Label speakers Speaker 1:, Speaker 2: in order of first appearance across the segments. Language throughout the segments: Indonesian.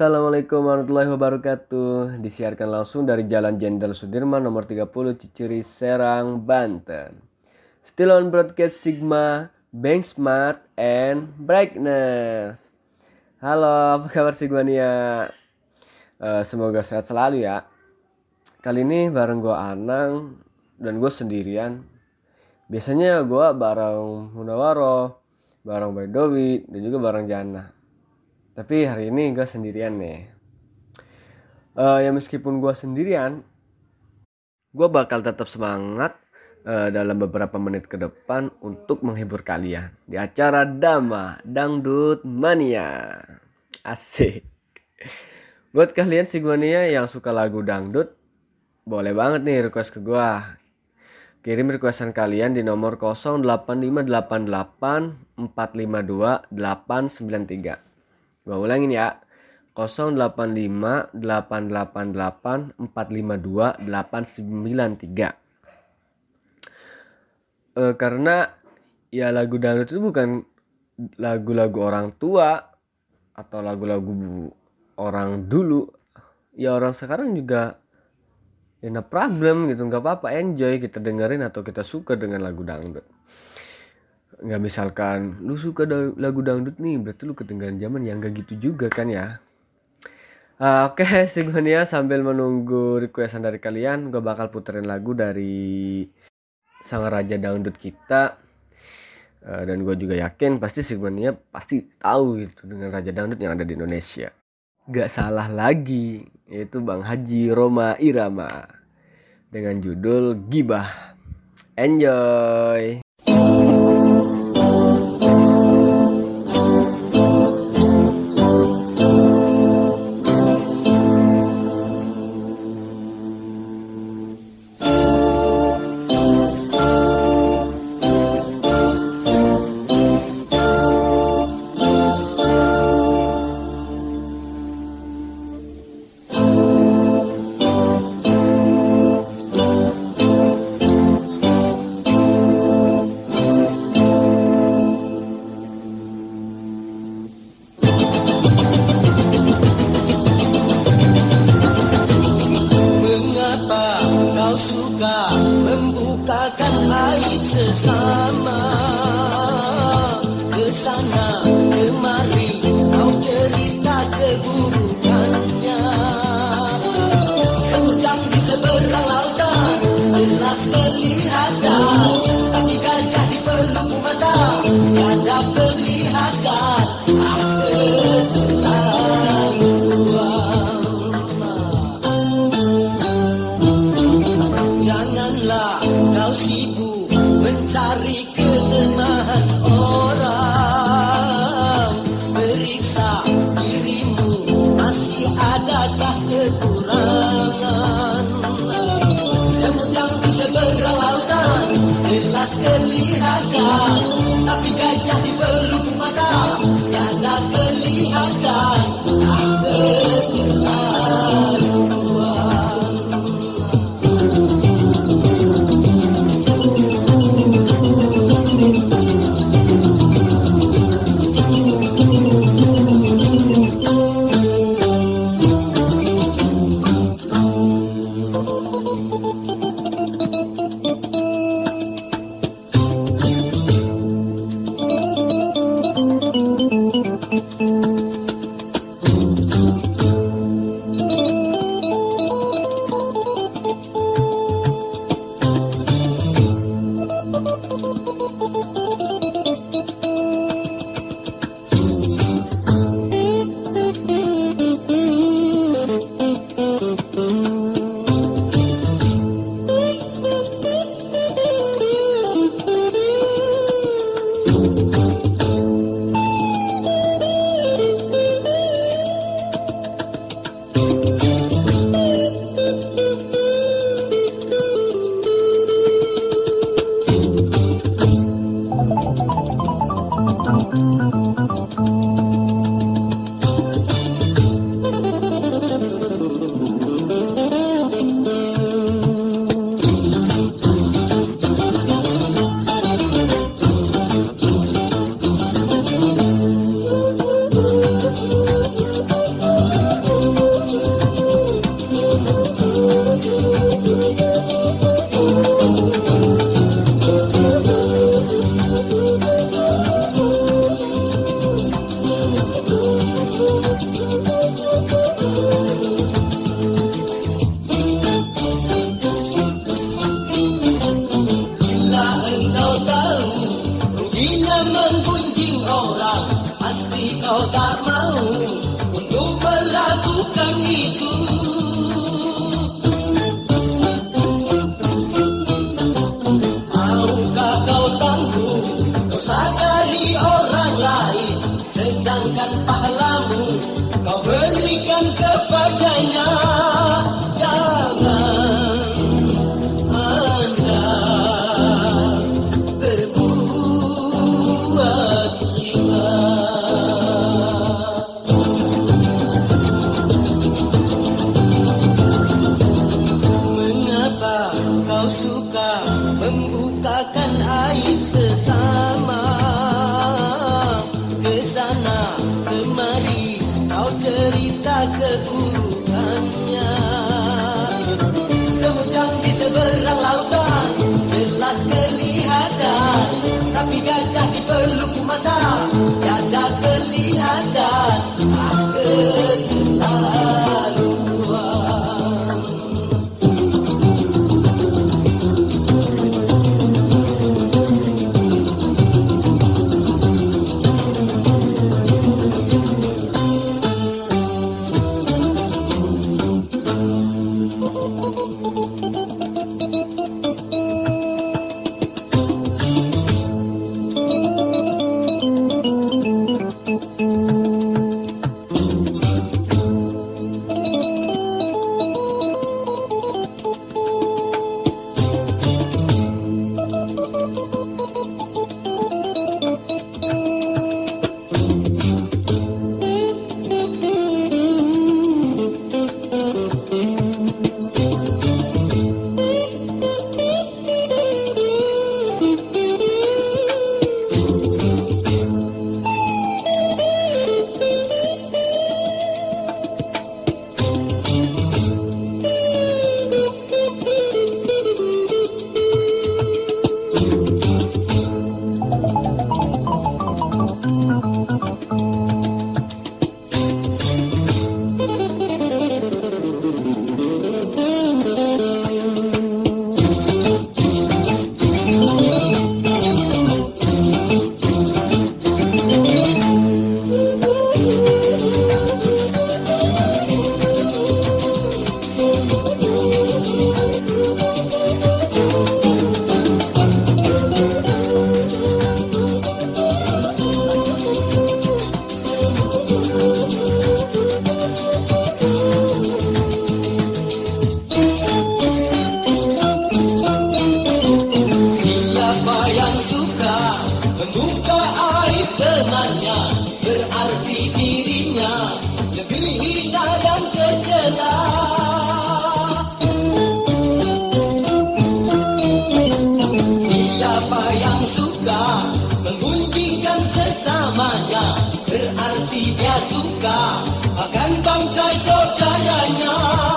Speaker 1: Assalamualaikum warahmatullahi wabarakatuh. Disiarkan langsung dari Jalan Jenderal Sudirman nomor 30 Ciciri Serang, Banten. Still on broadcast Sigma, Bank Smart, and Brightness. Halo, apa kabar Sigmania? Uh, semoga sehat selalu ya. Kali ini bareng gue Anang dan gue sendirian. Biasanya gue bareng Munawaro, bareng Baidowi, dan juga bareng Jana tapi hari ini gue sendirian nih. Uh, ya meskipun gue sendirian gue bakal tetap semangat uh, dalam beberapa menit ke depan untuk menghibur kalian di acara Dama Dangdut Mania. Asik. Buat kalian si Mania yang suka lagu dangdut boleh banget nih request ke gue kirim requestan kalian di nomor 08588452 893 Gue ulangin ya. 085 888 452 893. E, karena ya lagu dangdut itu bukan lagu-lagu orang tua atau lagu-lagu orang dulu. Ya orang sekarang juga ya no problem gitu nggak apa-apa enjoy kita dengerin atau kita suka dengan lagu dangdut nggak misalkan lu suka lagu dangdut nih berarti lu ketinggalan zaman. Yang gak gitu juga kan ya. Uh, oke okay, Sigmania sambil menunggu requestan dari kalian gue bakal puterin lagu dari sang raja dangdut kita. Uh, dan gue juga yakin pasti Sigmania pasti tahu gitu dengan raja dangdut yang ada di Indonesia. Gak salah lagi yaitu Bang Haji Roma Irama dengan judul Gibah. Enjoy
Speaker 2: sibuk mencari kelemahan orang. Periksa dirimu masih adakah kekurangan? Semut yang di seberang lautan jelas kelihatan. Tapi gajah di pelupuk mata tiada kelihatan. Tak berkelan cerita keburukannya Semut yang di seberang lautan jelas kelihatan. Tapi gajah di peluk mata tiada kelihatan suka akan bangkai saudaranya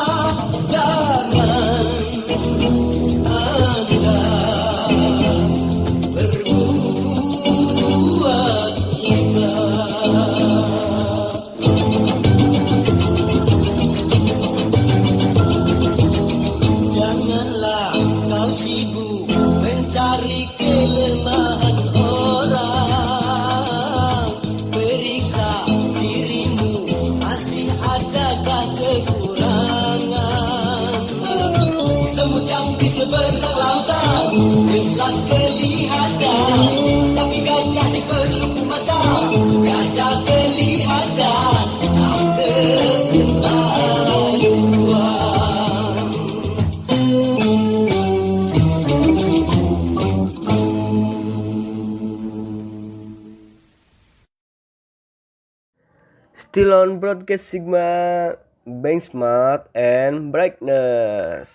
Speaker 1: Still on broadcast Sigma, Bank Smart, and Brightness.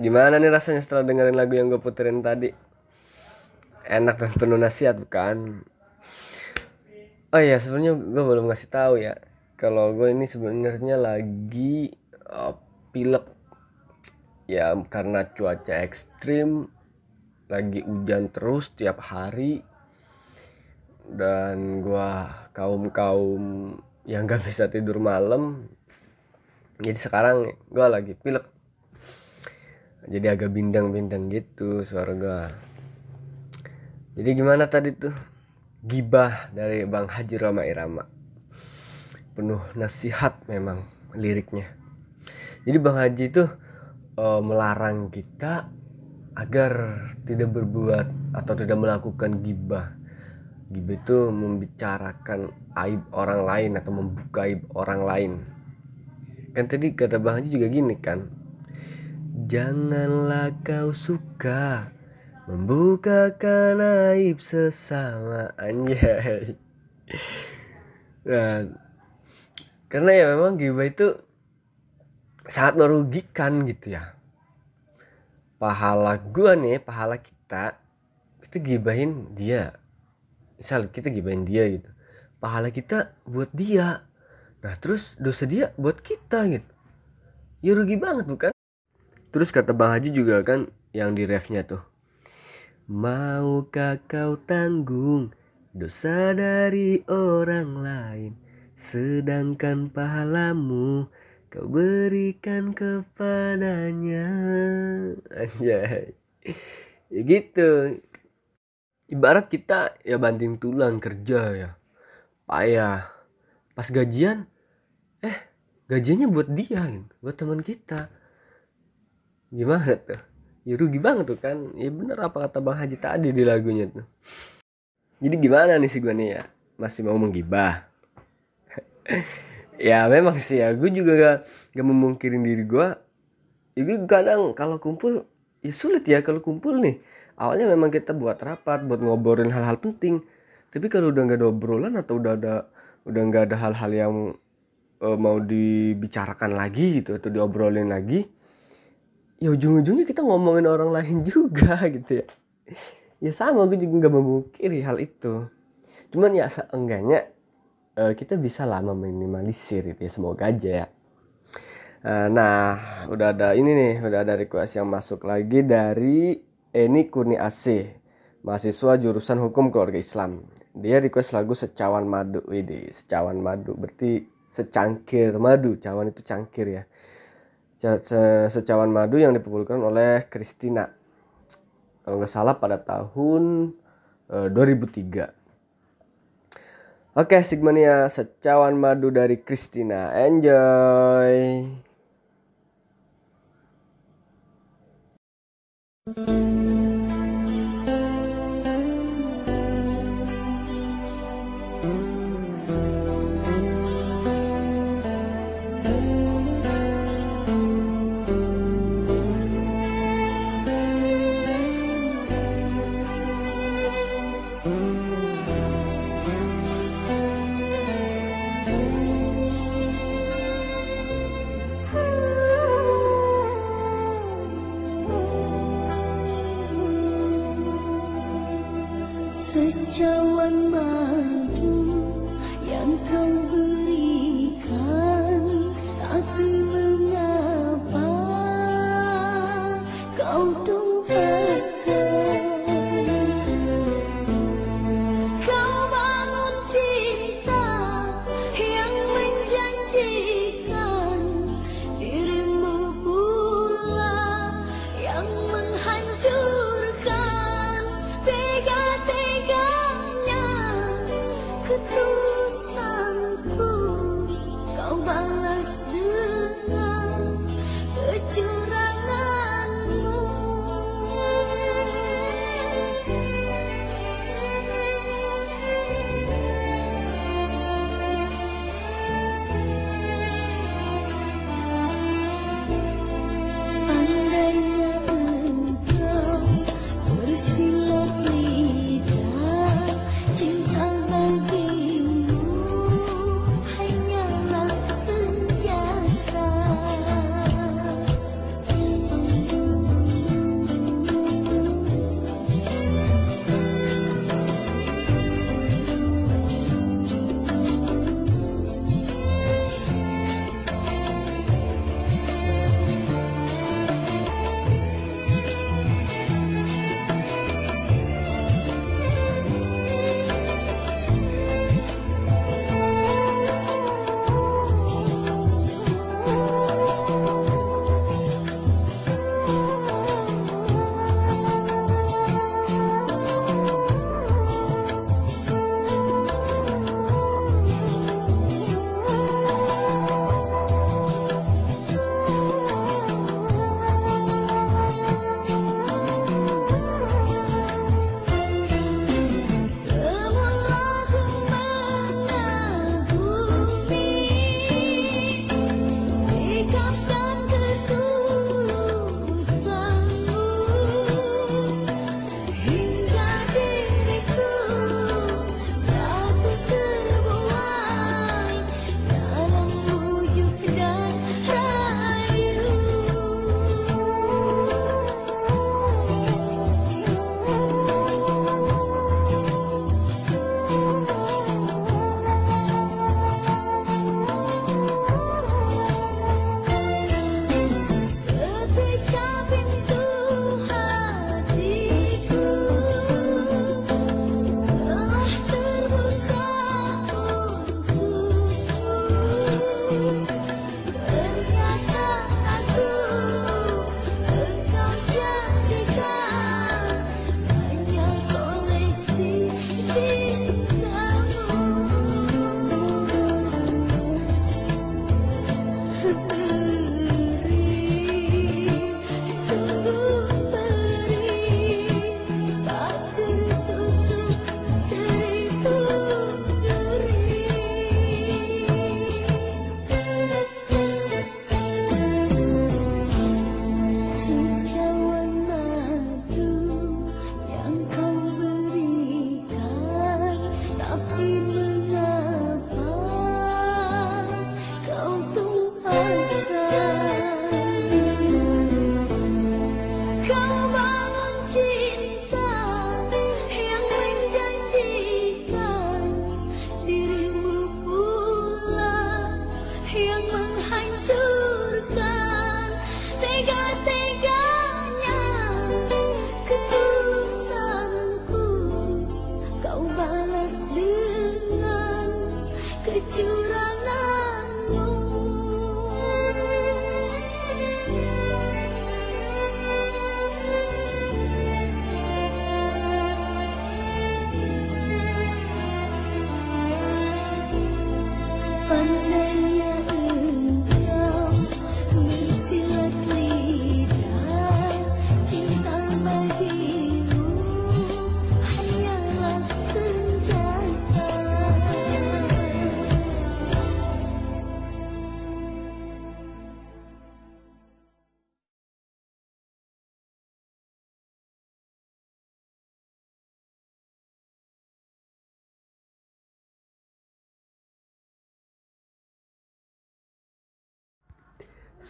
Speaker 1: Gimana nih rasanya setelah dengerin lagu yang gue puterin tadi? Enak dan penuh nasihat bukan? Oh iya sebenarnya gue belum ngasih tahu ya kalau gue ini sebenarnya lagi uh, pilek ya karena cuaca ekstrim lagi hujan terus tiap hari dan gua kaum kaum yang gak bisa tidur malam jadi sekarang gua lagi pilek jadi agak bindang-bindang gitu suara gua jadi gimana tadi tuh Gibah dari Bang Haji Rama Irama. Penuh nasihat memang liriknya. Jadi Bang Haji itu uh, melarang kita agar tidak berbuat atau tidak melakukan gibah. Gibah itu membicarakan aib orang lain atau membuka aib orang lain. Kan tadi kata Bang Haji juga gini kan. Janganlah kau suka membukakan aib sesama anjay. Nah, karena ya memang gibah itu sangat merugikan gitu ya pahala gua nih pahala kita kita gibahin dia misal kita gibahin dia gitu pahala kita buat dia. Nah terus dosa dia buat kita gitu. Ya rugi banget bukan? Terus kata bang Haji juga kan yang di refnya tuh maukah kau tanggung dosa dari orang lain? Sedangkan pahalamu kau berikan kepadanya. Anjay. Ya gitu ibarat kita ya banting tulang kerja ya. Payah pas gajian eh gajiannya buat dia gitu, buat teman kita. Gimana tuh? Ya rugi banget tuh kan? Ya bener apa kata bang Haji tadi di lagunya tuh. Jadi gimana nih sih gue nih ya? Masih mau menggibah? Ya memang sih ya. Gue juga gak, gak memungkirin diri gue ya gue kadang kalau kumpul ya sulit ya kalau kumpul nih awalnya memang kita buat rapat buat ngobrolin hal-hal penting. Tapi kalau udah nggak ada obrolan atau udah ada udah nggak ada hal-hal yang uh, mau dibicarakan lagi gitu atau diobrolin lagi ya ujung-ujungnya kita ngomongin orang lain juga gitu ya. Ya sama gue juga nggak memungkiri hal itu. Cuman ya seenggaknya uh, kita bisa lah meminimalisir itu ya semoga aja ya. Uh, nah udah ada ini nih udah ada request yang masuk lagi dari Eni Kurni AC mahasiswa jurusan hukum keluarga Islam. Dia request lagu secawan madu. Ini secawan madu berarti secangkir madu. Cawan itu cangkir ya. Secawan madu yang dipukulkan oleh Christina kalau nggak salah pada tahun uh, 2003 Oke, Sigmania secawan madu dari Christina. Enjoy. Música secawan madu yang kau berikan.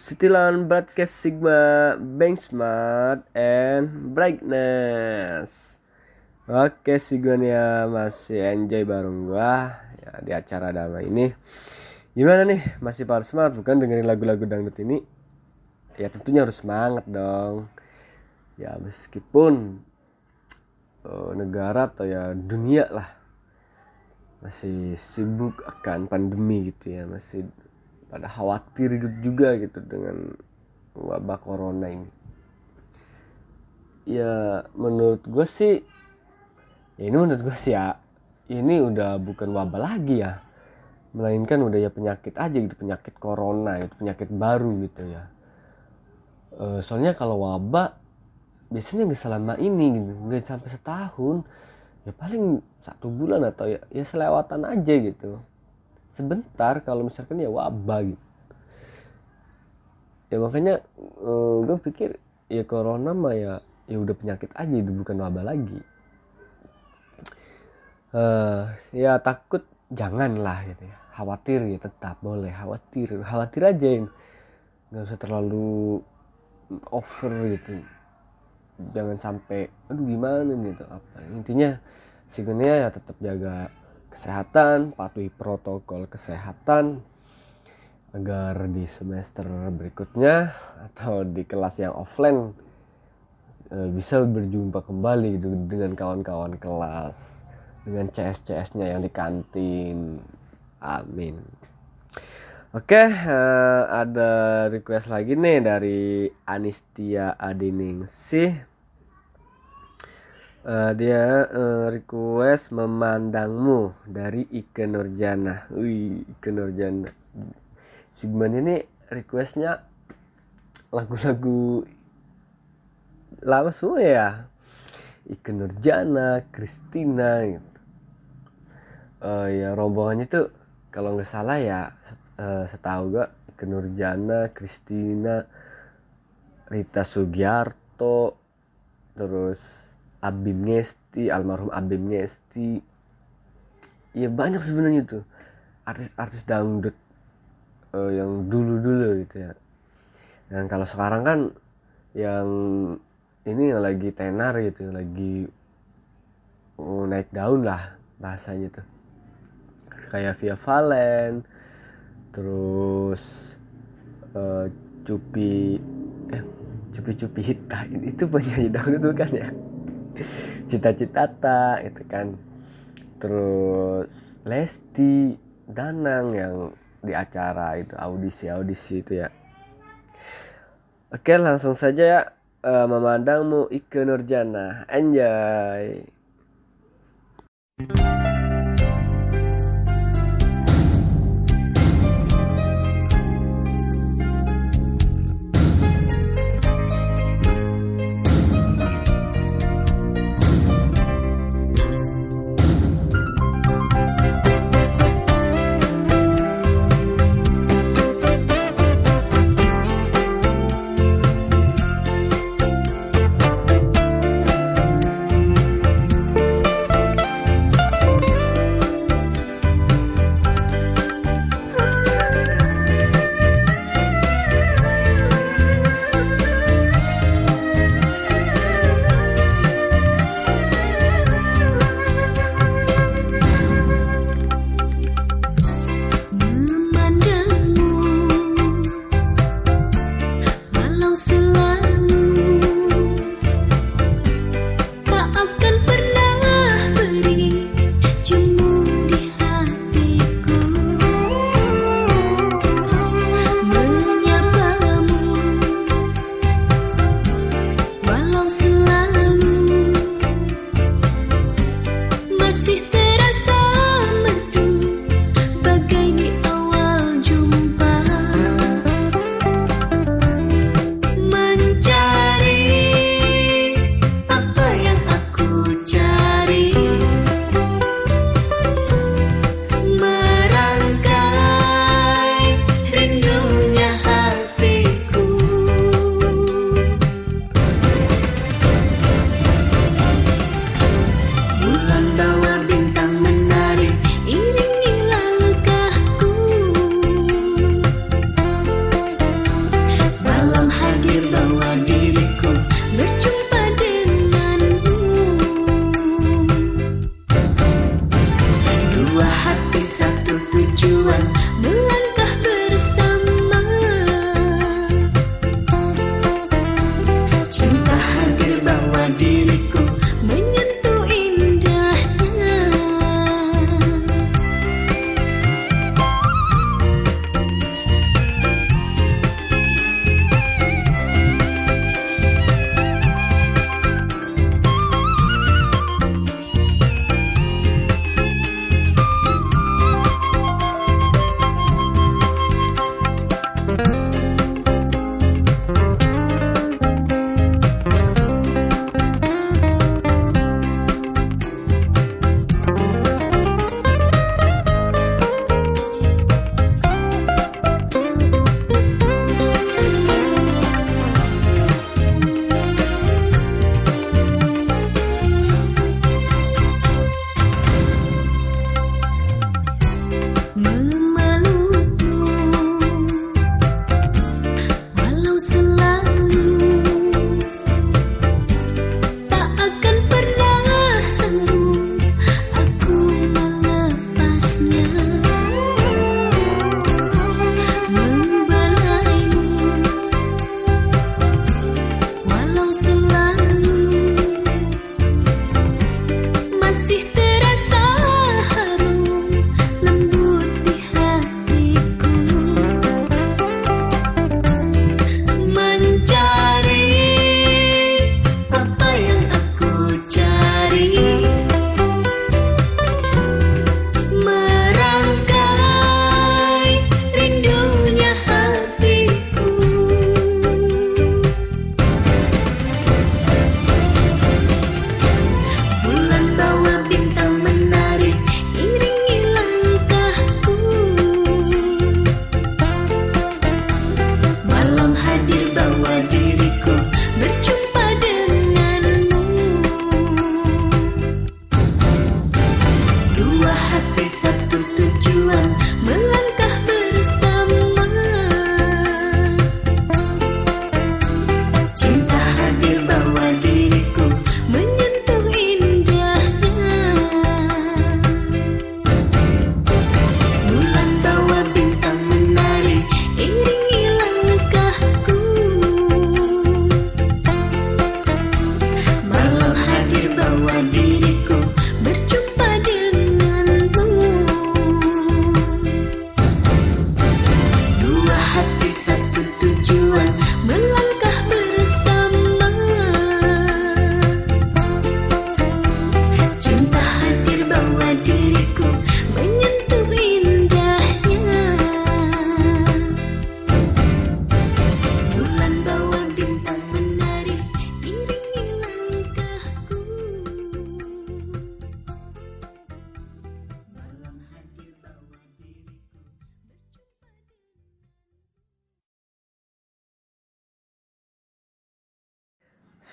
Speaker 1: Setilan broadcast Sigma Smart and Brightness. Oke Sigmania masih enjoy bareng gua ya, di acara damai ini. Gimana nih masih power smart bukan dengerin lagu-lagu dangdut ini? Ya tentunya harus semangat dong. Ya meskipun oh, negara atau ya dunia lah masih sibuk akan pandemi gitu ya masih pada khawatir juga gitu dengan wabah corona ini. Ya menurut gue sih ya ini menurut gue sih ya ini udah bukan wabah lagi ya. Melainkan udah ya penyakit aja gitu penyakit corona itu penyakit baru gitu ya. E, soalnya kalau wabah biasanya nggak selama ini gitu nggak sampai setahun. Ya paling satu bulan atau ya, ya selewatan aja gitu sebentar kalau misalkan ya wabah gitu. Ya makanya uh, eh, gue pikir ya corona mah ya ya udah penyakit aja itu bukan wabah lagi. Uh, ya takut janganlah gitu ya. Khawatir ya tetap boleh khawatir. Khawatir aja yang nggak usah terlalu over gitu. Jangan sampai aduh gimana gitu apa? Intinya sebenarnya ya tetap jaga kesehatan, patuhi protokol kesehatan agar di semester berikutnya atau di kelas yang offline e, bisa berjumpa kembali dengan kawan-kawan kelas dengan CS-CS-nya yang di kantin. Amin. Oke, uh, ada request lagi nih dari Anistia Adiningsih uh, dia uh, request memandangmu dari Ike Nurjana. Wih, Ike Nurjana. Ini requestnya lagu-lagu lama semua ya. Ike Nurjana, Christina gitu. Uh, ya rombongannya tuh kalau nggak salah ya uh, setahu gak Ike Nurjana, Christina, Rita Sugiarto, terus Abim Ngesti almarhum Abim Ngesti. Ya banyak sebenarnya tuh artis-artis dangdut uh, yang dulu-dulu gitu ya. Dan kalau sekarang kan yang ini yang lagi tenar gitu lagi uh, naik daun lah bahasanya tuh. Kayak Via Valen terus uh, Cupi eh Cupi Cupi Hita itu penyanyi dangdut kan ya cita-cita itu kan. Terus Lesti Danang yang di acara itu audisi audisi itu ya. Oke langsung saja ya. Uh, memandangmu Ike Nurjana. Enjoy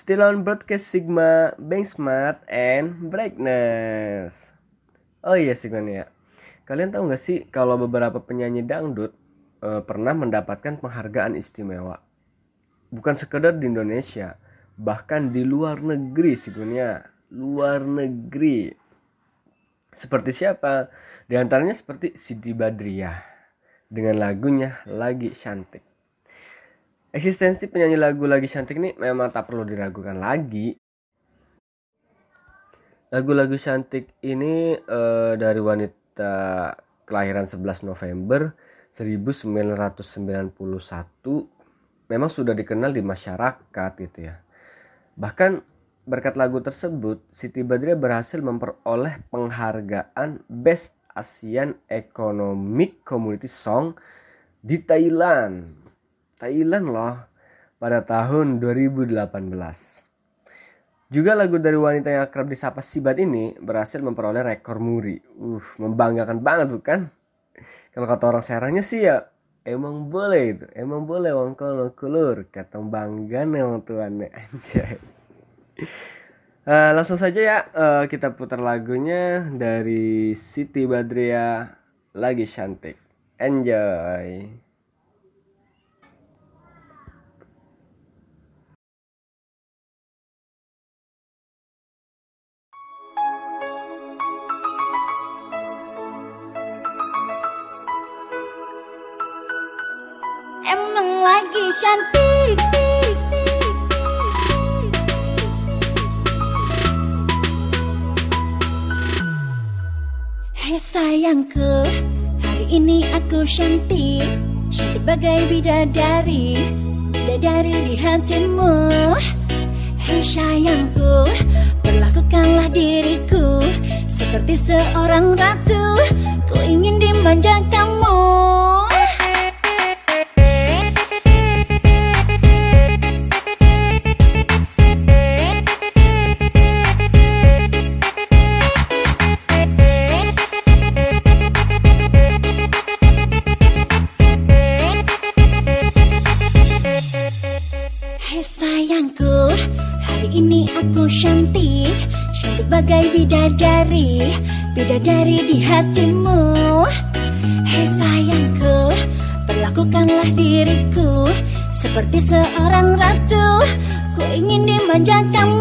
Speaker 1: Still on broadcast Sigma, Bank Smart, and Brightness. Oh iya Sigma ya. Kalian tahu nggak sih kalau beberapa penyanyi dangdut uh, pernah mendapatkan penghargaan istimewa? Bukan sekedar di Indonesia, bahkan di luar negeri Sigma luar negeri. Seperti siapa? Di antaranya seperti Siti Badriah dengan lagunya Lagi Cantik. Eksistensi penyanyi lagu lagi cantik ini memang tak perlu diragukan lagi. Lagu-lagu cantik ini uh, dari wanita kelahiran 11 November 1991 memang sudah dikenal di masyarakat gitu ya. Bahkan berkat lagu tersebut Siti Badriah berhasil memperoleh penghargaan Best Asian Economic Community Song di Thailand Thailand loh pada tahun 2018. Juga lagu dari wanita yang akrab disapa Sibat ini berhasil memperoleh rekor muri. Uh, membanggakan banget bukan? Kalau kata orang Serangnya sih ya emang boleh itu, emang boleh wong kalau kulur kata bangga nih wong tuannya anjay. Uh, langsung saja ya uh, kita putar lagunya dari Siti Badria lagi cantik. Enjoy.
Speaker 3: Sayangku Hari ini aku cantik Cantik bagai bidadari Bidadari di hatimu. Hei sayangku Perlakukanlah diriku Seperti seorang ratu Ku ingin dimanja Bidadari di hatimu. Hei sayangku Perlakukanlah diriku Seperti seorang ratu. Ku ingin dimanjakanmu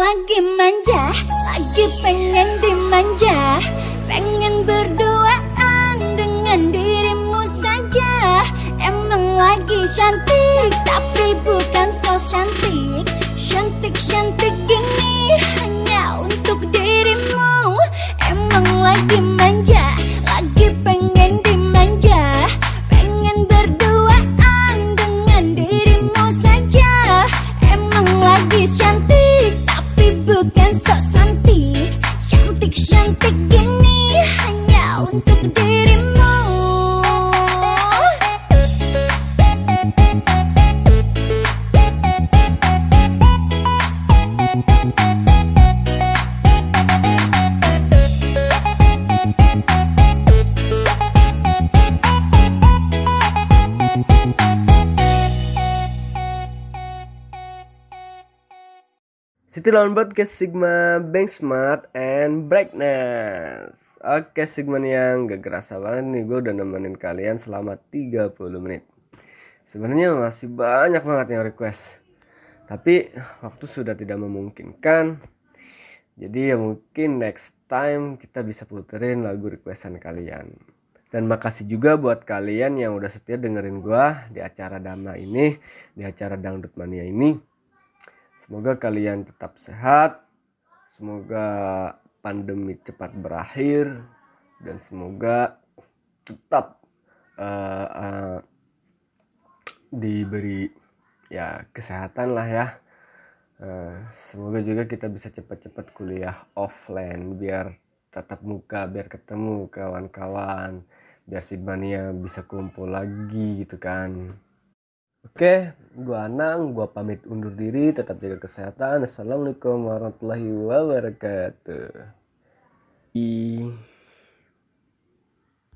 Speaker 3: lagi manja, lagi pengen dimanja. Pengen berduaan dengan dirimu saja. Emang lagi cantik, tapi bukan so cantik. Cantik-cantik ini hanya untuk dirimu. Emang lagi
Speaker 1: City Lawn Broadcast Sigma, Bank Smart, and Brightness. Oke Sigma yang gak kerasa banget nih gue udah nemenin kalian selama 30 menit. Sebenarnya masih banyak banget yang request. Tapi waktu sudah tidak memungkinkan. Jadi ya mungkin next time kita bisa puterin lagu requestan kalian. Dan makasih juga buat kalian yang udah setia dengerin gue di acara Dama ini, di acara Dangdut Mania ini. Semoga kalian tetap sehat. Semoga pandemi cepat berakhir dan semoga tetap eh, eh, diberi ya kesehatan lah ya. Eh, semoga juga kita bisa cepat-cepat kuliah offline biar tatap muka, biar ketemu kawan-kawan, biar Sidmania bisa kumpul lagi gitu kan. Oke, gua Anang, gua pamit undur diri, tetap jaga kesehatan. Assalamualaikum warahmatullahi wabarakatuh. I